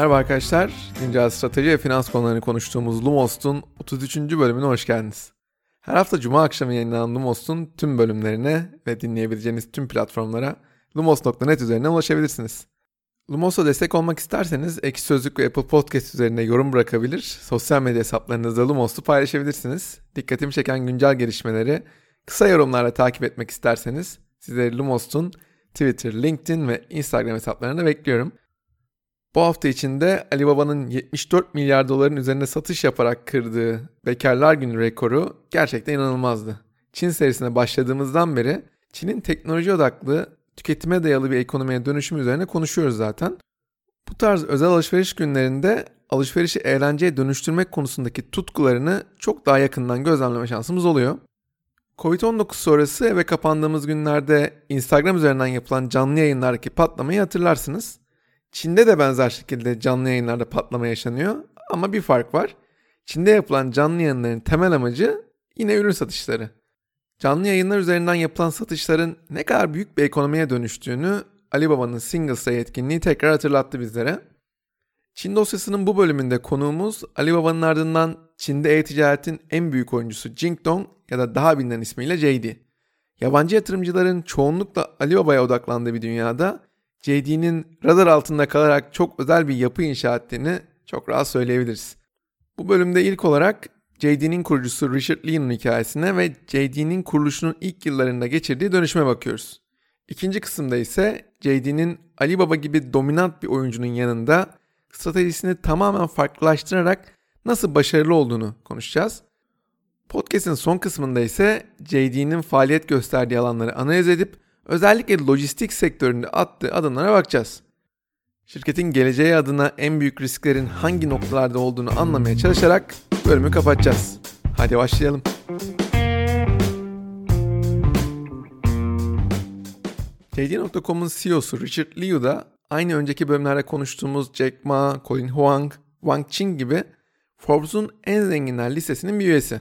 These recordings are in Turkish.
Merhaba arkadaşlar. Güncel strateji ve finans konularını konuştuğumuz Lumos'un 33. bölümüne hoş geldiniz. Her hafta Cuma akşamı yayınlanan Lumos'un tüm bölümlerine ve dinleyebileceğiniz tüm platformlara lumos.net üzerinden ulaşabilirsiniz. Lumos'a destek olmak isterseniz Ekşi Sözlük ve Apple Podcast üzerinde yorum bırakabilir, sosyal medya hesaplarınızda Lumos'u paylaşabilirsiniz. Dikkatimi çeken güncel gelişmeleri kısa yorumlarla takip etmek isterseniz sizleri Lumos'un Twitter, LinkedIn ve Instagram hesaplarına bekliyorum. Bu hafta içinde Ali Baba'nın 74 milyar doların üzerinde satış yaparak kırdığı Bekarlar Günü rekoru gerçekten inanılmazdı. Çin serisine başladığımızdan beri Çin'in teknoloji odaklı, tüketime dayalı bir ekonomiye dönüşüm üzerine konuşuyoruz zaten. Bu tarz özel alışveriş günlerinde alışverişi eğlenceye dönüştürmek konusundaki tutkularını çok daha yakından gözlemleme şansımız oluyor. Covid-19 sonrası eve kapandığımız günlerde Instagram üzerinden yapılan canlı yayınlardaki patlamayı hatırlarsınız. Çin'de de benzer şekilde canlı yayınlarda patlama yaşanıyor ama bir fark var. Çin'de yapılan canlı yayınların temel amacı yine ürün satışları. Canlı yayınlar üzerinden yapılan satışların ne kadar büyük bir ekonomiye dönüştüğünü Ali Baba'nın Singles Day tekrar hatırlattı bizlere. Çin dosyasının bu bölümünde konuğumuz Ali Baba'nın ardından Çin'de e-ticaretin en büyük oyuncusu Jingdong ya da daha bilinen ismiyle JD. Yabancı yatırımcıların çoğunlukla Ali Baba'ya odaklandığı bir dünyada JD'nin radar altında kalarak çok özel bir yapı inşa ettiğini çok rahat söyleyebiliriz. Bu bölümde ilk olarak JD'nin kurucusu Richard Lee'nin hikayesine ve JD'nin kuruluşunun ilk yıllarında geçirdiği dönüşüme bakıyoruz. İkinci kısımda ise JD'nin Ali Baba gibi dominant bir oyuncunun yanında stratejisini tamamen farklılaştırarak nasıl başarılı olduğunu konuşacağız. Podcast'in son kısmında ise JD'nin faaliyet gösterdiği alanları analiz edip özellikle lojistik sektöründe attığı adımlara bakacağız. Şirketin geleceği adına en büyük risklerin hangi noktalarda olduğunu anlamaya çalışarak bölümü kapatacağız. Hadi başlayalım. JD.com'un CEO'su Richard Liu da aynı önceki bölümlerde konuştuğumuz Jack Ma, Colin Huang, Wang Qing gibi Forbes'un en zenginler listesinin bir üyesi.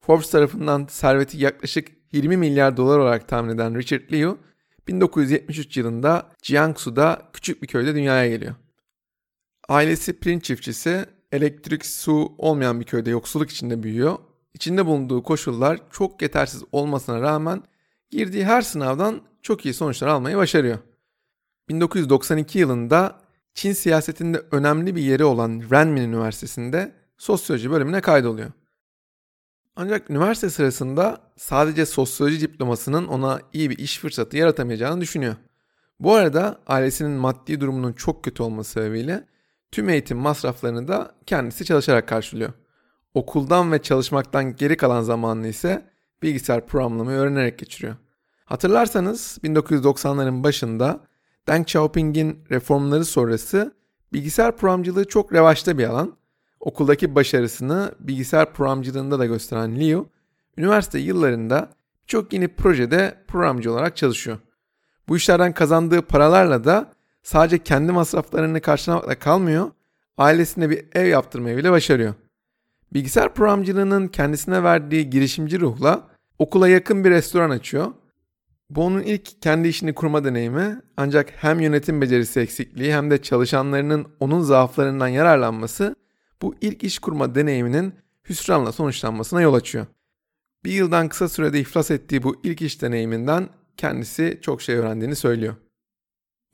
Forbes tarafından serveti yaklaşık 20 milyar dolar olarak tahmin eden Richard Liu, 1973 yılında Jiangsu'da küçük bir köyde dünyaya geliyor. Ailesi pirinç çiftçisi, elektrik, su olmayan bir köyde yoksulluk içinde büyüyor. İçinde bulunduğu koşullar çok yetersiz olmasına rağmen girdiği her sınavdan çok iyi sonuçlar almayı başarıyor. 1992 yılında Çin siyasetinde önemli bir yeri olan Renmin Üniversitesi'nde sosyoloji bölümüne kaydoluyor. Ancak üniversite sırasında sadece sosyoloji diplomasının ona iyi bir iş fırsatı yaratamayacağını düşünüyor. Bu arada ailesinin maddi durumunun çok kötü olması sebebiyle tüm eğitim masraflarını da kendisi çalışarak karşılıyor. Okuldan ve çalışmaktan geri kalan zamanını ise bilgisayar programlamayı öğrenerek geçiriyor. Hatırlarsanız 1990'ların başında Deng Xiaoping'in reformları sonrası bilgisayar programcılığı çok revaçta bir alan okuldaki başarısını bilgisayar programcılığında da gösteren Liu, üniversite yıllarında çok yeni projede programcı olarak çalışıyor. Bu işlerden kazandığı paralarla da sadece kendi masraflarını karşılamakla kalmıyor, ailesine bir ev yaptırmayı bile başarıyor. Bilgisayar programcılığının kendisine verdiği girişimci ruhla okula yakın bir restoran açıyor. Bu onun ilk kendi işini kurma deneyimi ancak hem yönetim becerisi eksikliği hem de çalışanlarının onun zaaflarından yararlanması bu ilk iş kurma deneyiminin hüsranla sonuçlanmasına yol açıyor. Bir yıldan kısa sürede iflas ettiği bu ilk iş deneyiminden kendisi çok şey öğrendiğini söylüyor.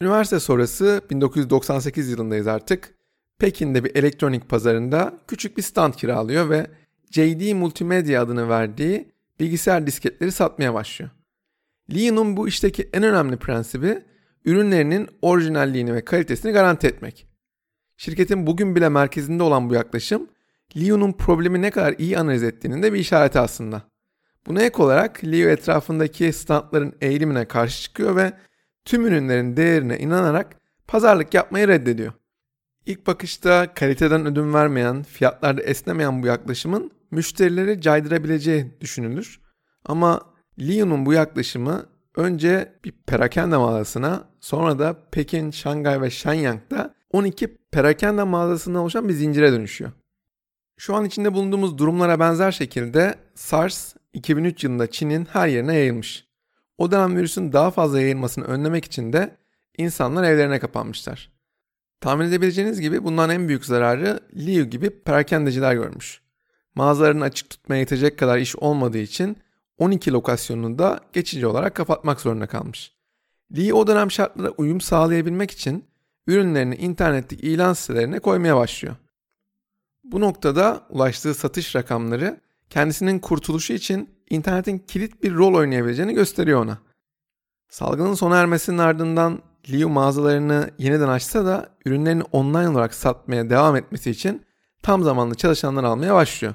Üniversite sonrası 1998 yılındayız artık. Pekin'de bir elektronik pazarında küçük bir stand kiralıyor ve JD Multimedia adını verdiği bilgisayar disketleri satmaya başlıyor. Lee'nin bu işteki en önemli prensibi ürünlerinin orijinalliğini ve kalitesini garanti etmek. Şirketin bugün bile merkezinde olan bu yaklaşım Leo'nun problemi ne kadar iyi analiz ettiğinin de bir işareti aslında. Buna ek olarak Leo etrafındaki standların eğilimine karşı çıkıyor ve tüm ürünlerin değerine inanarak pazarlık yapmayı reddediyor. İlk bakışta kaliteden ödün vermeyen, fiyatlarda esnemeyen bu yaklaşımın müşterileri caydırabileceği düşünülür. Ama Leo'nun bu yaklaşımı önce bir perakende mağazasına sonra da Pekin, Şangay ve Shenyang'da 12 perakende mağazasından oluşan bir zincire dönüşüyor. Şu an içinde bulunduğumuz durumlara benzer şekilde SARS 2003 yılında Çin'in her yerine yayılmış. O dönem virüsün daha fazla yayılmasını önlemek için de insanlar evlerine kapanmışlar. Tahmin edebileceğiniz gibi bundan en büyük zararı Liu gibi perakendeciler görmüş. Mağazalarını açık tutmaya yetecek kadar iş olmadığı için 12 lokasyonunu da geçici olarak kapatmak zorunda kalmış. Lee o dönem şartlara uyum sağlayabilmek için ürünlerini internetteki ilan sitelerine koymaya başlıyor. Bu noktada ulaştığı satış rakamları kendisinin kurtuluşu için internetin kilit bir rol oynayabileceğini gösteriyor ona. Salgının sona ermesinin ardından Liu mağazalarını yeniden açsa da ürünlerini online olarak satmaya devam etmesi için tam zamanlı çalışanlar almaya başlıyor.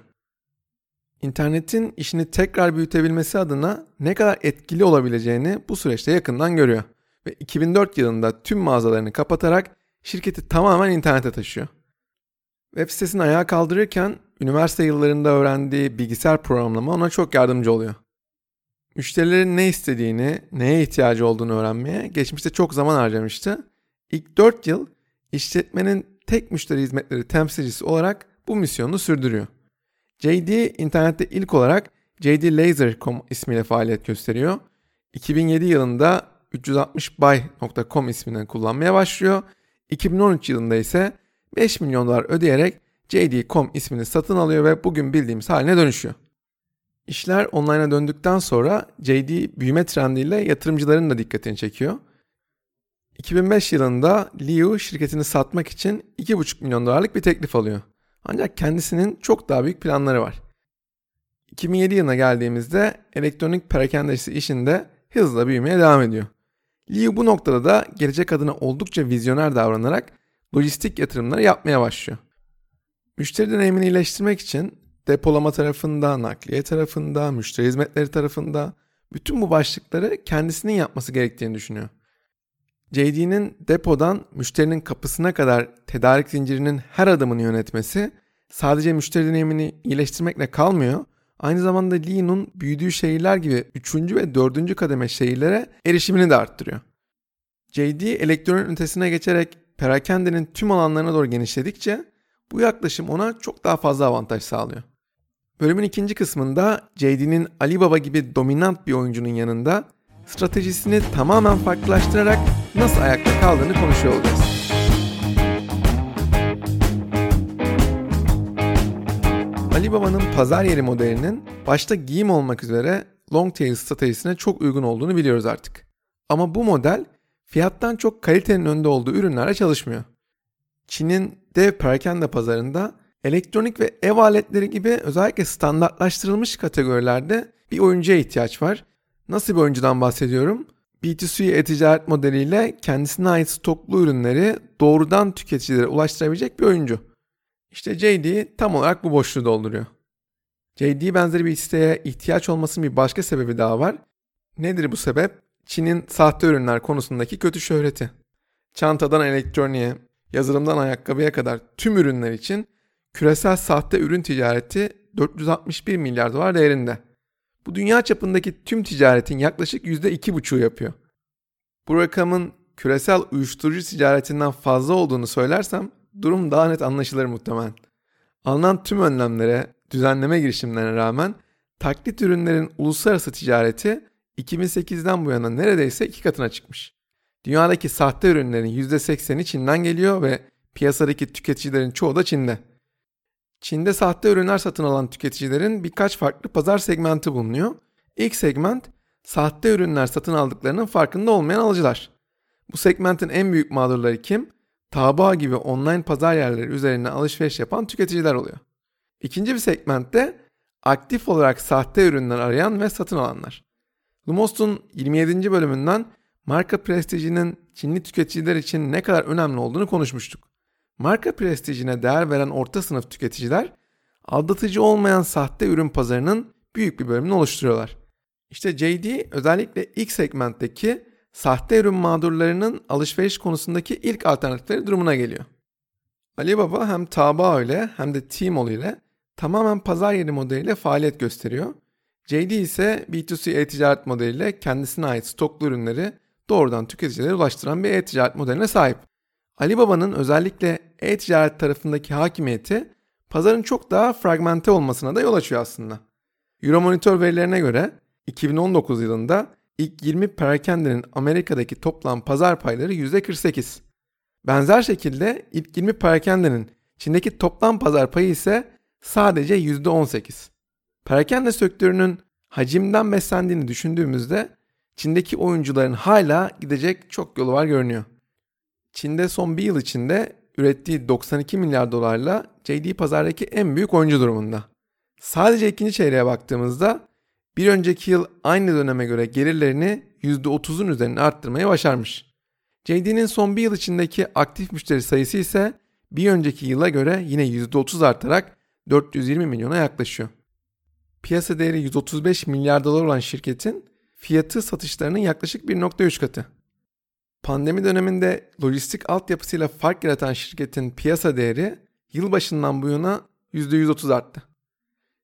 İnternetin işini tekrar büyütebilmesi adına ne kadar etkili olabileceğini bu süreçte yakından görüyor ve 2004 yılında tüm mağazalarını kapatarak şirketi tamamen internete taşıyor. Web sitesini ayağa kaldırırken üniversite yıllarında öğrendiği bilgisayar programlama ona çok yardımcı oluyor. Müşterilerin ne istediğini, neye ihtiyacı olduğunu öğrenmeye geçmişte çok zaman harcamıştı. İlk 4 yıl işletmenin tek müşteri hizmetleri temsilcisi olarak bu misyonunu sürdürüyor. JD internette ilk olarak jdlaser.com ismiyle faaliyet gösteriyor. 2007 yılında 360buy.com ismini kullanmaya başlıyor. 2013 yılında ise 5 milyon dolar ödeyerek JD.com ismini satın alıyor ve bugün bildiğimiz haline dönüşüyor. İşler online'a döndükten sonra JD büyüme trendiyle yatırımcıların da dikkatini çekiyor. 2005 yılında Liu şirketini satmak için 2,5 milyon dolarlık bir teklif alıyor. Ancak kendisinin çok daha büyük planları var. 2007 yılına geldiğimizde elektronik perakendesi işinde hızla büyümeye devam ediyor. Liu bu noktada da gelecek adına oldukça vizyoner davranarak lojistik yatırımları yapmaya başlıyor. Müşteri deneyimini iyileştirmek için depolama tarafında, nakliye tarafında, müşteri hizmetleri tarafında bütün bu başlıkları kendisinin yapması gerektiğini düşünüyor. JD'nin depodan müşterinin kapısına kadar tedarik zincirinin her adımını yönetmesi sadece müşteri deneyimini iyileştirmekle kalmıyor. Aynı zamanda Lean'un büyüdüğü şehirler gibi 3. ve 4. kademe şehirlere erişimini de arttırıyor. JD elektronik ünitesine geçerek perakendenin tüm alanlarına doğru genişledikçe bu yaklaşım ona çok daha fazla avantaj sağlıyor. Bölümün ikinci kısmında JD'nin Alibaba gibi dominant bir oyuncunun yanında stratejisini tamamen farklılaştırarak nasıl ayakta kaldığını konuşuyor olacağız. Alibaba'nın pazar yeri modelinin başta giyim olmak üzere long tail stratejisine çok uygun olduğunu biliyoruz artık. Ama bu model fiyattan çok kalitenin önde olduğu ürünlerle çalışmıyor. Çin'in dev perakende pazarında elektronik ve ev aletleri gibi özellikle standartlaştırılmış kategorilerde bir oyuncuya ihtiyaç var. Nasıl bir oyuncudan bahsediyorum? B2C e-ticaret modeliyle kendisine ait stoklu ürünleri doğrudan tüketicilere ulaştırabilecek bir oyuncu. İşte JD tam olarak bu boşluğu dolduruyor. JD benzeri bir siteye ihtiyaç olmasının bir başka sebebi daha var. Nedir bu sebep? Çin'in sahte ürünler konusundaki kötü şöhreti. Çantadan elektroniğe, yazılımdan ayakkabıya kadar tüm ürünler için küresel sahte ürün ticareti 461 milyar dolar değerinde. Bu dünya çapındaki tüm ticaretin yaklaşık %2,5'u yapıyor. Bu rakamın küresel uyuşturucu ticaretinden fazla olduğunu söylersem durum daha net anlaşılır muhtemelen. Alınan tüm önlemlere, düzenleme girişimlerine rağmen taklit ürünlerin uluslararası ticareti 2008'den bu yana neredeyse iki katına çıkmış. Dünyadaki sahte ürünlerin %80'i Çin'den geliyor ve piyasadaki tüketicilerin çoğu da Çin'de. Çin'de sahte ürünler satın alan tüketicilerin birkaç farklı pazar segmenti bulunuyor. İlk segment sahte ürünler satın aldıklarının farkında olmayan alıcılar. Bu segmentin en büyük mağdurları kim? Taobao gibi online pazar yerleri üzerine alışveriş yapan tüketiciler oluyor. İkinci bir segmentte aktif olarak sahte ürünler arayan ve satın alanlar. Lumos'un 27. bölümünden marka prestijinin Çinli tüketiciler için ne kadar önemli olduğunu konuşmuştuk. Marka prestijine değer veren orta sınıf tüketiciler aldatıcı olmayan sahte ürün pazarının büyük bir bölümünü oluşturuyorlar. İşte JD özellikle ilk segmentteki sahte ürün mağdurlarının alışveriş konusundaki ilk alternatifleri durumuna geliyor. Alibaba hem Taobao ile hem de Tmall ile tamamen pazar yeri modeliyle faaliyet gösteriyor. JD ise B2C e-ticaret modeliyle kendisine ait stoklu ürünleri doğrudan tüketicilere ulaştıran bir e-ticaret modeline sahip. Alibaba'nın özellikle e-ticaret tarafındaki hakimiyeti pazarın çok daha fragmente olmasına da yol açıyor aslında. Euromonitor verilerine göre 2019 yılında ilk 20 perakendenin Amerika'daki toplam pazar payları %48. Benzer şekilde ilk 20 perakendenin Çin'deki toplam pazar payı ise sadece %18. Perakende sektörünün hacimden beslendiğini düşündüğümüzde Çin'deki oyuncuların hala gidecek çok yolu var görünüyor. Çin'de son bir yıl içinde ürettiği 92 milyar dolarla JD pazardaki en büyük oyuncu durumunda. Sadece ikinci çeyreğe baktığımızda bir önceki yıl aynı döneme göre gelirlerini %30'un üzerine arttırmayı başarmış. JD'nin son bir yıl içindeki aktif müşteri sayısı ise bir önceki yıla göre yine %30 artarak 420 milyona yaklaşıyor. Piyasa değeri 135 milyar dolar olan şirketin fiyatı satışlarının yaklaşık 1.3 katı. Pandemi döneminde lojistik altyapısıyla fark yaratan şirketin piyasa değeri yılbaşından bu yana %130 arttı.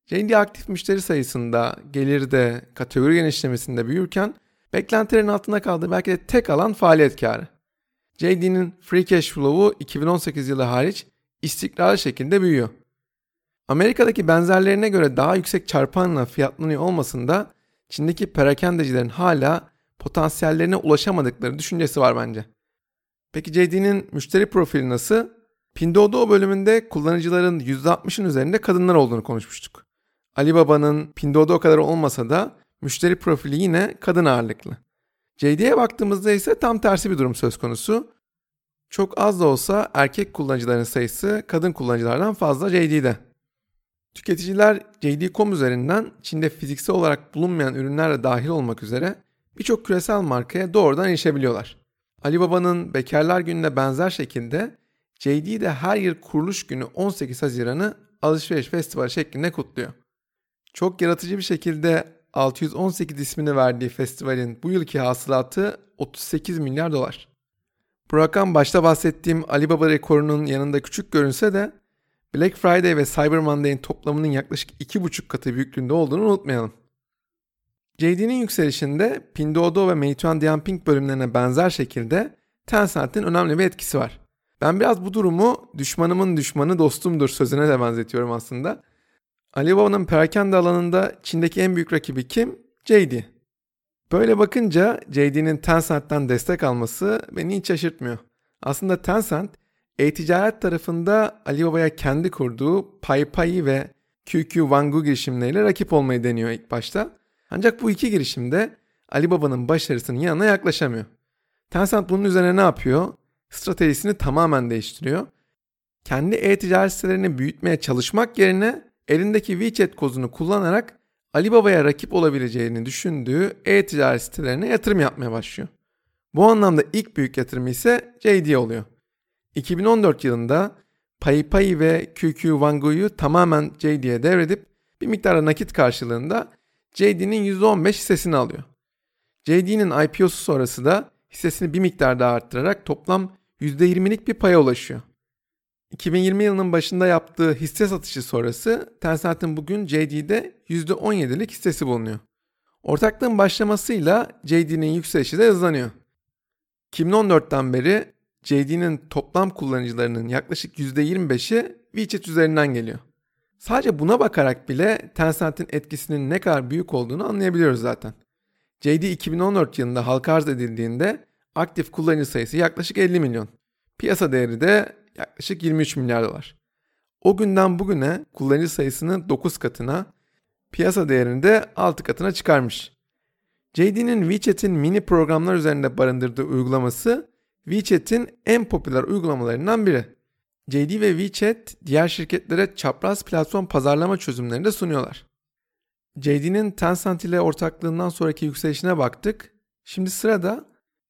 JD aktif müşteri sayısında, gelirde, kategori genişlemesinde büyürken beklentilerin altında kaldığı belki de tek alan faaliyet karı. JD'nin free cash flow'u 2018 yılı hariç istikrarlı şekilde büyüyor. Amerika'daki benzerlerine göre daha yüksek çarpanla fiyatlanıyor olmasında Çin'deki perakendecilerin hala potansiyellerine ulaşamadıkları düşüncesi var bence. Peki JD'nin müşteri profili nasıl? Pinduoduo bölümünde kullanıcıların %60'ın üzerinde kadınlar olduğunu konuşmuştuk. Alibaba'nın Pinduoduo kadar olmasa da müşteri profili yine kadın ağırlıklı. JD'ye baktığımızda ise tam tersi bir durum söz konusu. Çok az da olsa erkek kullanıcıların sayısı kadın kullanıcılardan fazla JD'de. Tüketiciler JD.com üzerinden Çin'de fiziksel olarak bulunmayan ürünlerle dahil olmak üzere birçok küresel markaya doğrudan erişebiliyorlar. Alibaba'nın Bekarlar Günü'ne benzer şekilde JD de her yıl kuruluş günü 18 Haziran'ı alışveriş festivali şeklinde kutluyor. Çok yaratıcı bir şekilde 618 ismini verdiği festivalin bu yılki hasılatı 38 milyar dolar. Bu rakam başta bahsettiğim Alibaba rekorunun yanında küçük görünse de Black Friday ve Cyber Monday'in toplamının yaklaşık 2,5 katı büyüklüğünde olduğunu unutmayalım. JD'nin yükselişinde Pinduoduo ve Meituan Dianping bölümlerine benzer şekilde Tencent'in önemli bir etkisi var. Ben biraz bu durumu düşmanımın düşmanı dostumdur sözüne de benzetiyorum aslında. Alibaba'nın perakende alanında Çin'deki en büyük rakibi kim? JD. Böyle bakınca JD'nin Tencent'ten destek alması beni hiç şaşırtmıyor. Aslında Tencent e-ticaret tarafında Alibaba'ya kendi kurduğu PayPay ve QQ Wangu girişimleriyle rakip olmayı deniyor ilk başta. Ancak bu iki girişimde Alibaba'nın başarısının yanına yaklaşamıyor. Tencent bunun üzerine ne yapıyor? Stratejisini tamamen değiştiriyor. Kendi e-ticaret sitelerini büyütmeye çalışmak yerine elindeki WeChat kozunu kullanarak Alibaba'ya rakip olabileceğini düşündüğü e-ticaret sitelerine yatırım yapmaya başlıyor. Bu anlamda ilk büyük yatırımı ise JD oluyor. 2014 yılında PayPay ve QQ Wangu'yu tamamen JD'ye devredip bir miktar nakit karşılığında JD'nin %15 hissesini alıyor. JD'nin IPO'su sonrası da hissesini bir miktar daha arttırarak toplam %20'lik bir paya ulaşıyor. 2020 yılının başında yaptığı hisse satışı sonrası Tencent'in bugün JD'de %17'lik hissesi bulunuyor. Ortaklığın başlamasıyla JD'nin yükselişi de hızlanıyor. 2014'ten beri JD'nin toplam kullanıcılarının yaklaşık %25'i WeChat üzerinden geliyor. Sadece buna bakarak bile Tencent'in etkisinin ne kadar büyük olduğunu anlayabiliyoruz zaten. JD 2014 yılında halka arz edildiğinde aktif kullanıcı sayısı yaklaşık 50 milyon. Piyasa değeri de yaklaşık 23 milyar dolar. O günden bugüne kullanıcı sayısını 9 katına, piyasa değerini de 6 katına çıkarmış. JD'nin WeChat'in mini programlar üzerinde barındırdığı uygulaması WeChat'in en popüler uygulamalarından biri. JD ve WeChat diğer şirketlere çapraz platform pazarlama çözümlerini de sunuyorlar. JD'nin Tencent ile ortaklığından sonraki yükselişine baktık. Şimdi sırada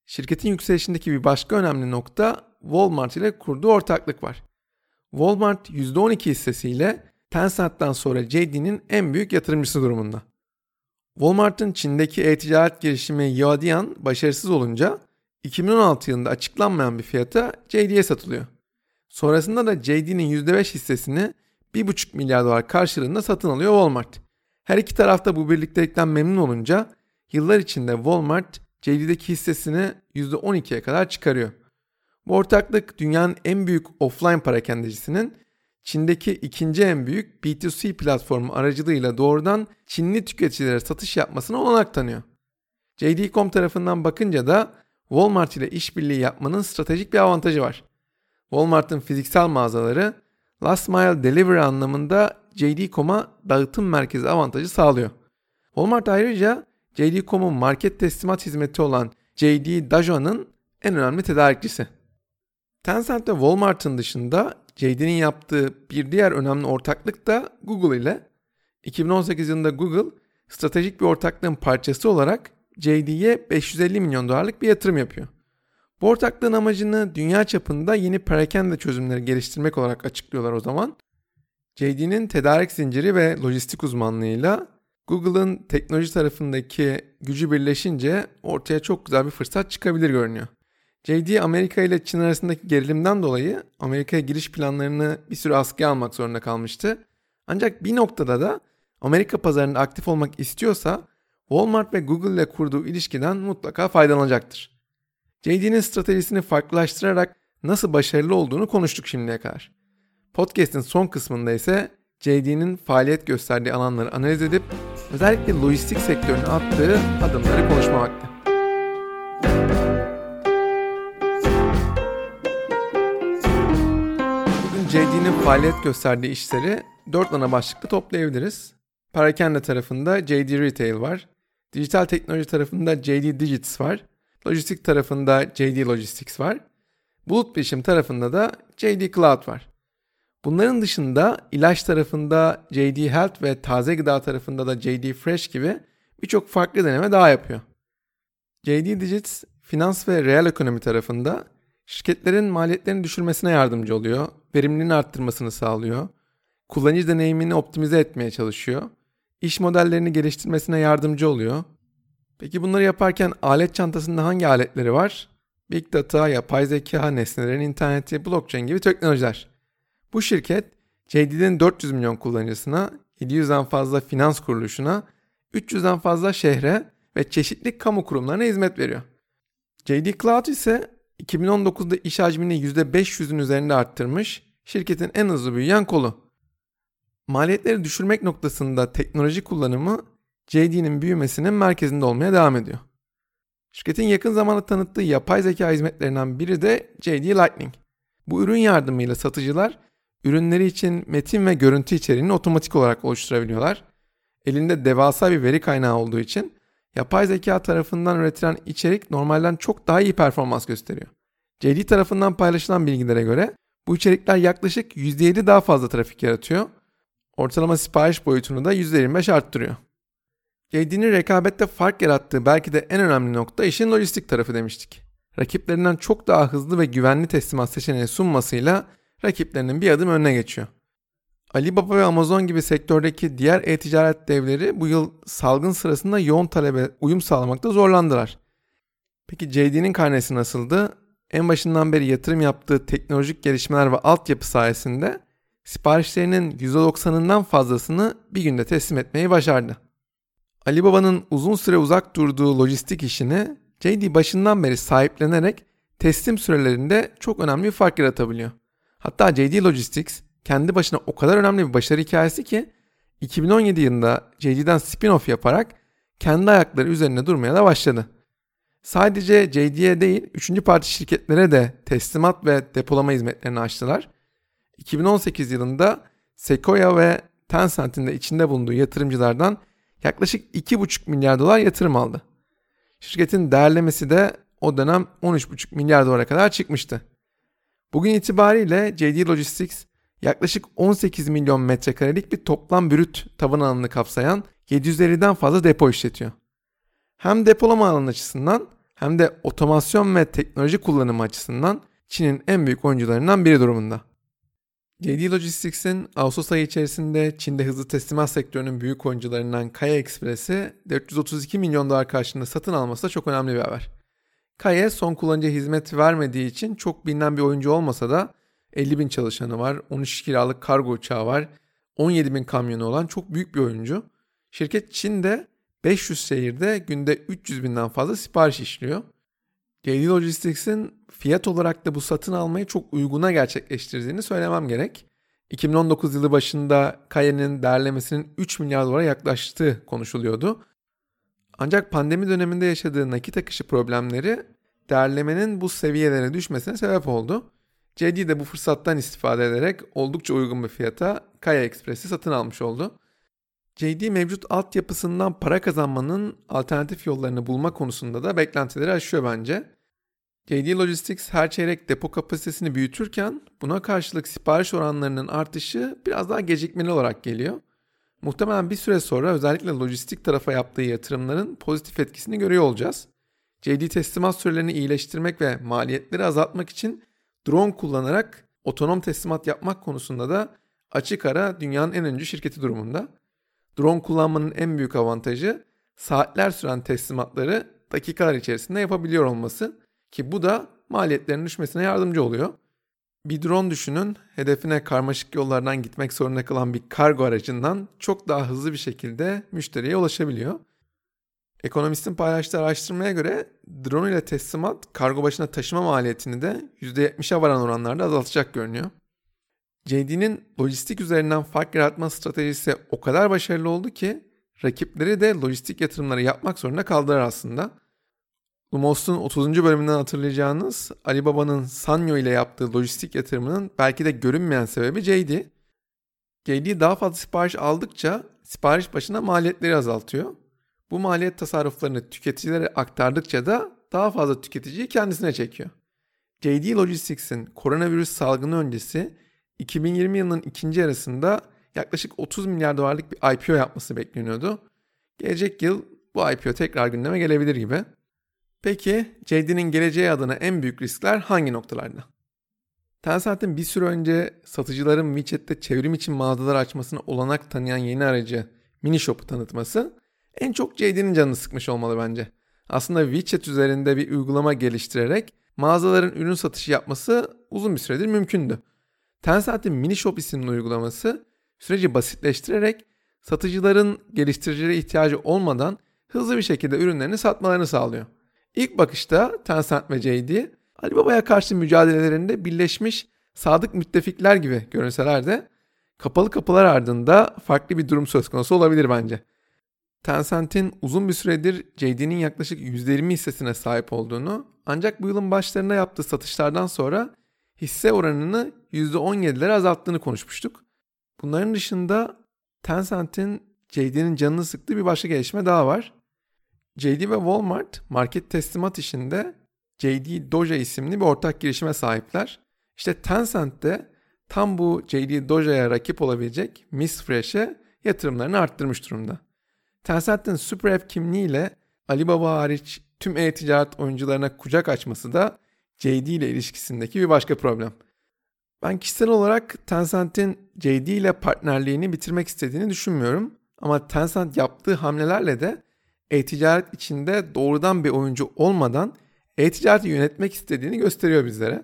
şirketin yükselişindeki bir başka önemli nokta Walmart ile kurduğu ortaklık var. Walmart %12 hissesiyle Tencent'ten sonra JD'nin en büyük yatırımcısı durumunda. Walmart'ın Çin'deki e-ticaret girişimi Yadian başarısız olunca 2016 yılında açıklanmayan bir fiyata JD'ye satılıyor. Sonrasında da JD'nin %5 hissesini 1,5 milyar dolar karşılığında satın alıyor Walmart. Her iki tarafta bu birliktelikten memnun olunca yıllar içinde Walmart JD'deki hissesini %12'ye kadar çıkarıyor. Bu ortaklık dünyanın en büyük offline parakendecisinin Çin'deki ikinci en büyük B2C platformu aracılığıyla doğrudan Çinli tüketicilere satış yapmasına olanak tanıyor. JD.com tarafından bakınca da Walmart ile işbirliği yapmanın stratejik bir avantajı var. Walmart'ın fiziksel mağazaları last mile delivery anlamında JD.com'a dağıtım merkezi avantajı sağlıyor. Walmart ayrıca JD.com'un market teslimat hizmeti olan JD Dajo'nun en önemli tedarikçisi. Tencent ve Walmart'ın dışında JD'nin yaptığı bir diğer önemli ortaklık da Google ile. 2018 yılında Google stratejik bir ortaklığın parçası olarak JD'ye 550 milyon dolarlık bir yatırım yapıyor. Bu ortaklığın amacını dünya çapında yeni perakende çözümleri geliştirmek olarak açıklıyorlar o zaman. JD'nin tedarik zinciri ve lojistik uzmanlığıyla Google'ın teknoloji tarafındaki gücü birleşince ortaya çok güzel bir fırsat çıkabilir görünüyor. JD Amerika ile Çin arasındaki gerilimden dolayı Amerika'ya giriş planlarını bir süre askıya almak zorunda kalmıştı. Ancak bir noktada da Amerika pazarında aktif olmak istiyorsa Walmart ve Google ile kurduğu ilişkiden mutlaka faydalanacaktır. JD'nin stratejisini farklılaştırarak nasıl başarılı olduğunu konuştuk şimdiye kadar. Podcast'in son kısmında ise JD'nin faaliyet gösterdiği alanları analiz edip özellikle lojistik sektörüne attığı adımları konuşma JD'nin faaliyet gösterdiği işleri dört ana başlıkta toplayabiliriz. Parakende tarafında JD Retail var. Dijital teknoloji tarafında JD Digits var. Lojistik tarafında JD Logistics var. Bulut bilişim tarafında da JD Cloud var. Bunların dışında ilaç tarafında JD Health ve taze gıda tarafında da JD Fresh gibi birçok farklı deneme daha yapıyor. JD Digits finans ve reel ekonomi tarafında şirketlerin maliyetlerini düşürmesine yardımcı oluyor, verimliliğini arttırmasını sağlıyor, kullanıcı deneyimini optimize etmeye çalışıyor, iş modellerini geliştirmesine yardımcı oluyor. Peki bunları yaparken alet çantasında hangi aletleri var? Big Data, yapay zeka, nesnelerin interneti, blockchain gibi teknolojiler. Bu şirket JD'nin 400 milyon kullanıcısına, 700'den fazla finans kuruluşuna, 300'den fazla şehre ve çeşitli kamu kurumlarına hizmet veriyor. JD Cloud ise 2019'da iş hacmini %500'ün üzerinde arttırmış, şirketin en hızlı büyüyen kolu. Maliyetleri düşürmek noktasında teknoloji kullanımı JD'nin büyümesinin merkezinde olmaya devam ediyor. Şirketin yakın zamanda tanıttığı yapay zeka hizmetlerinden biri de JD Lightning. Bu ürün yardımıyla satıcılar ürünleri için metin ve görüntü içeriğini otomatik olarak oluşturabiliyorlar. Elinde devasa bir veri kaynağı olduğu için yapay zeka tarafından üretilen içerik normalden çok daha iyi performans gösteriyor. JD tarafından paylaşılan bilgilere göre bu içerikler yaklaşık %7 daha fazla trafik yaratıyor. Ortalama sipariş boyutunu da %25 arttırıyor. JD'nin rekabette fark yarattığı belki de en önemli nokta işin lojistik tarafı demiştik. Rakiplerinden çok daha hızlı ve güvenli teslimat seçeneği sunmasıyla rakiplerinin bir adım önüne geçiyor. Alibaba ve Amazon gibi sektördeki diğer e-ticaret devleri bu yıl salgın sırasında yoğun talebe uyum sağlamakta zorlandılar. Peki JD'nin karnesi nasıldı? En başından beri yatırım yaptığı teknolojik gelişmeler ve altyapı sayesinde siparişlerinin %90'ından fazlasını bir günde teslim etmeyi başardı. Alibaba'nın uzun süre uzak durduğu lojistik işini JD başından beri sahiplenerek teslim sürelerinde çok önemli bir fark yaratabiliyor. Hatta JD Logistics kendi başına o kadar önemli bir başarı hikayesi ki 2017 yılında JD'den spin-off yaparak kendi ayakları üzerine durmaya da başladı. Sadece JD'ye değil, üçüncü parti şirketlere de teslimat ve depolama hizmetlerini açtılar. 2018 yılında Sequoia ve Tencent'in de içinde bulunduğu yatırımcılardan yaklaşık 2,5 milyar dolar yatırım aldı. Şirketin değerlemesi de o dönem 13,5 milyar dolara kadar çıkmıştı. Bugün itibariyle JD Logistics yaklaşık 18 milyon metrekarelik bir toplam brüt taban alanını kapsayan 750'den fazla depo işletiyor. Hem depolama alanı açısından hem de otomasyon ve teknoloji kullanımı açısından Çin'in en büyük oyuncularından biri durumunda. JD Logistics'in Ağustos ayı içerisinde Çin'de hızlı teslimat sektörünün büyük oyuncularından Kaya Express'i 432 milyon dolar karşılığında satın alması da çok önemli bir haber. Kaya son kullanıcıya hizmet vermediği için çok bilinen bir oyuncu olmasa da 50 bin çalışanı var, 13 kiralık kargo uçağı var, 17 bin kamyonu olan çok büyük bir oyuncu. Şirket Çin'de 500 şehirde günde 300 binden fazla sipariş işliyor. JD Logistics'in fiyat olarak da bu satın almayı çok uyguna gerçekleştirdiğini söylemem gerek. 2019 yılı başında Kaye'nin değerlemesinin 3 milyar dolara yaklaştığı konuşuluyordu. Ancak pandemi döneminde yaşadığı nakit akışı problemleri değerlemenin bu seviyelere düşmesine sebep oldu. JD de bu fırsattan istifade ederek oldukça uygun bir fiyata Kaya Express'i satın almış oldu. JD mevcut altyapısından para kazanmanın alternatif yollarını bulma konusunda da beklentileri aşıyor bence. JD Logistics her çeyrek depo kapasitesini büyütürken buna karşılık sipariş oranlarının artışı biraz daha gecikmeli olarak geliyor. Muhtemelen bir süre sonra özellikle lojistik tarafa yaptığı yatırımların pozitif etkisini görüyor olacağız. JD teslimat sürelerini iyileştirmek ve maliyetleri azaltmak için drone kullanarak otonom teslimat yapmak konusunda da açık ara dünyanın en öncü şirketi durumunda. Drone kullanmanın en büyük avantajı saatler süren teslimatları dakikalar içerisinde yapabiliyor olması ki bu da maliyetlerin düşmesine yardımcı oluyor. Bir drone düşünün, hedefine karmaşık yollardan gitmek zorunda kalan bir kargo aracından çok daha hızlı bir şekilde müşteriye ulaşabiliyor. Ekonomistin paylaştığı araştırmaya göre drone ile teslimat kargo başına taşıma maliyetini de %70'e varan oranlarda azaltacak görünüyor. JD'nin lojistik üzerinden fark yaratma stratejisi o kadar başarılı oldu ki rakipleri de lojistik yatırımları yapmak zorunda kaldılar aslında. Lumos'un 30. bölümünden hatırlayacağınız Alibaba'nın Sanyo ile yaptığı lojistik yatırımının belki de görünmeyen sebebi JD. JD daha fazla sipariş aldıkça sipariş başına maliyetleri azaltıyor. Bu maliyet tasarruflarını tüketicilere aktardıkça da daha fazla tüketiciyi kendisine çekiyor. JD Logistics'in koronavirüs salgını öncesi 2020 yılının ikinci yarısında yaklaşık 30 milyar dolarlık bir IPO yapması bekleniyordu. Gelecek yıl bu IPO tekrar gündeme gelebilir gibi. Peki JD'nin geleceği adına en büyük riskler hangi noktalarda? Tencent'in bir süre önce satıcıların WeChat'te çevrim için mağazalar açmasına olanak tanıyan yeni aracı Mini Shop'u tanıtması en çok JD'nin canını sıkmış olmalı bence. Aslında WeChat üzerinde bir uygulama geliştirerek mağazaların ürün satışı yapması uzun bir süredir mümkündü. Tencent'in Mini Shop isimli uygulaması süreci basitleştirerek satıcıların geliştiricilere ihtiyacı olmadan hızlı bir şekilde ürünlerini satmalarını sağlıyor. İlk bakışta Tencent ve JD Alibaba'ya karşı mücadelelerinde birleşmiş sadık müttefikler gibi görünseler de kapalı kapılar ardında farklı bir durum söz konusu olabilir bence. Tencent'in uzun bir süredir JD'nin yaklaşık %20 hissesine sahip olduğunu ancak bu yılın başlarında yaptığı satışlardan sonra hisse oranını %17'lere azalttığını konuşmuştuk. Bunların dışında Tencent'in JD'nin canını sıktığı bir başka gelişme daha var. JD ve Walmart market teslimat işinde JD Doja isimli bir ortak girişime sahipler. İşte Tencent de tam bu JD Doja'ya rakip olabilecek Miss Fresh'e yatırımlarını arttırmış durumda. Tencent'in Super App kimliğiyle Alibaba hariç tüm e-ticaret oyuncularına kucak açması da JD ile ilişkisindeki bir başka problem. Ben kişisel olarak Tencent'in JD ile partnerliğini bitirmek istediğini düşünmüyorum. Ama Tencent yaptığı hamlelerle de e-ticaret içinde doğrudan bir oyuncu olmadan e-ticareti yönetmek istediğini gösteriyor bizlere.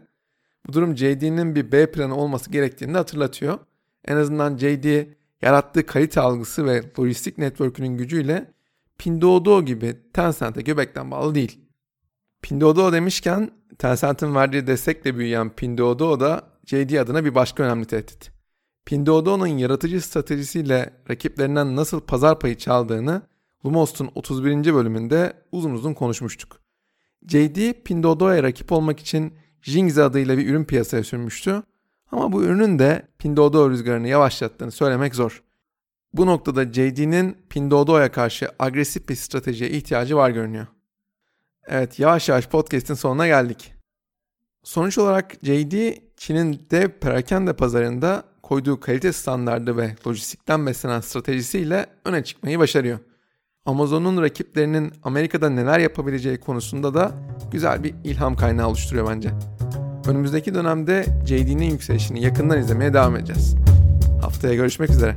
Bu durum JD'nin bir B planı olması gerektiğini de hatırlatıyor. En azından JD yarattığı kalite algısı ve lojistik network'ünün gücüyle Pinduoduo gibi Tencent'e göbekten bağlı değil. Pinduoduo demişken Tencent'in verdiği destekle büyüyen Pinduoduo da JD adına bir başka önemli tehdit. Pinduoduo'nun yaratıcı stratejisiyle rakiplerinden nasıl pazar payı çaldığını Lumos'un 31. bölümünde uzun uzun konuşmuştuk. JD Pinduoduo'ya rakip olmak için Jingzi adıyla bir ürün piyasaya sürmüştü. Ama bu ürünün de Pinduoduo rüzgarını yavaşlattığını söylemek zor. Bu noktada JD'nin Pinduoduo'ya karşı agresif bir stratejiye ihtiyacı var görünüyor. Evet yavaş yavaş podcast'in sonuna geldik. Sonuç olarak JD, Çin'in dev perakende pazarında koyduğu kalite standardı ve lojistikten beslenen stratejisiyle öne çıkmayı başarıyor. Amazon'un rakiplerinin Amerika'da neler yapabileceği konusunda da güzel bir ilham kaynağı oluşturuyor bence. Önümüzdeki dönemde JD'nin yükselişini yakından izlemeye devam edeceğiz. Haftaya görüşmek üzere.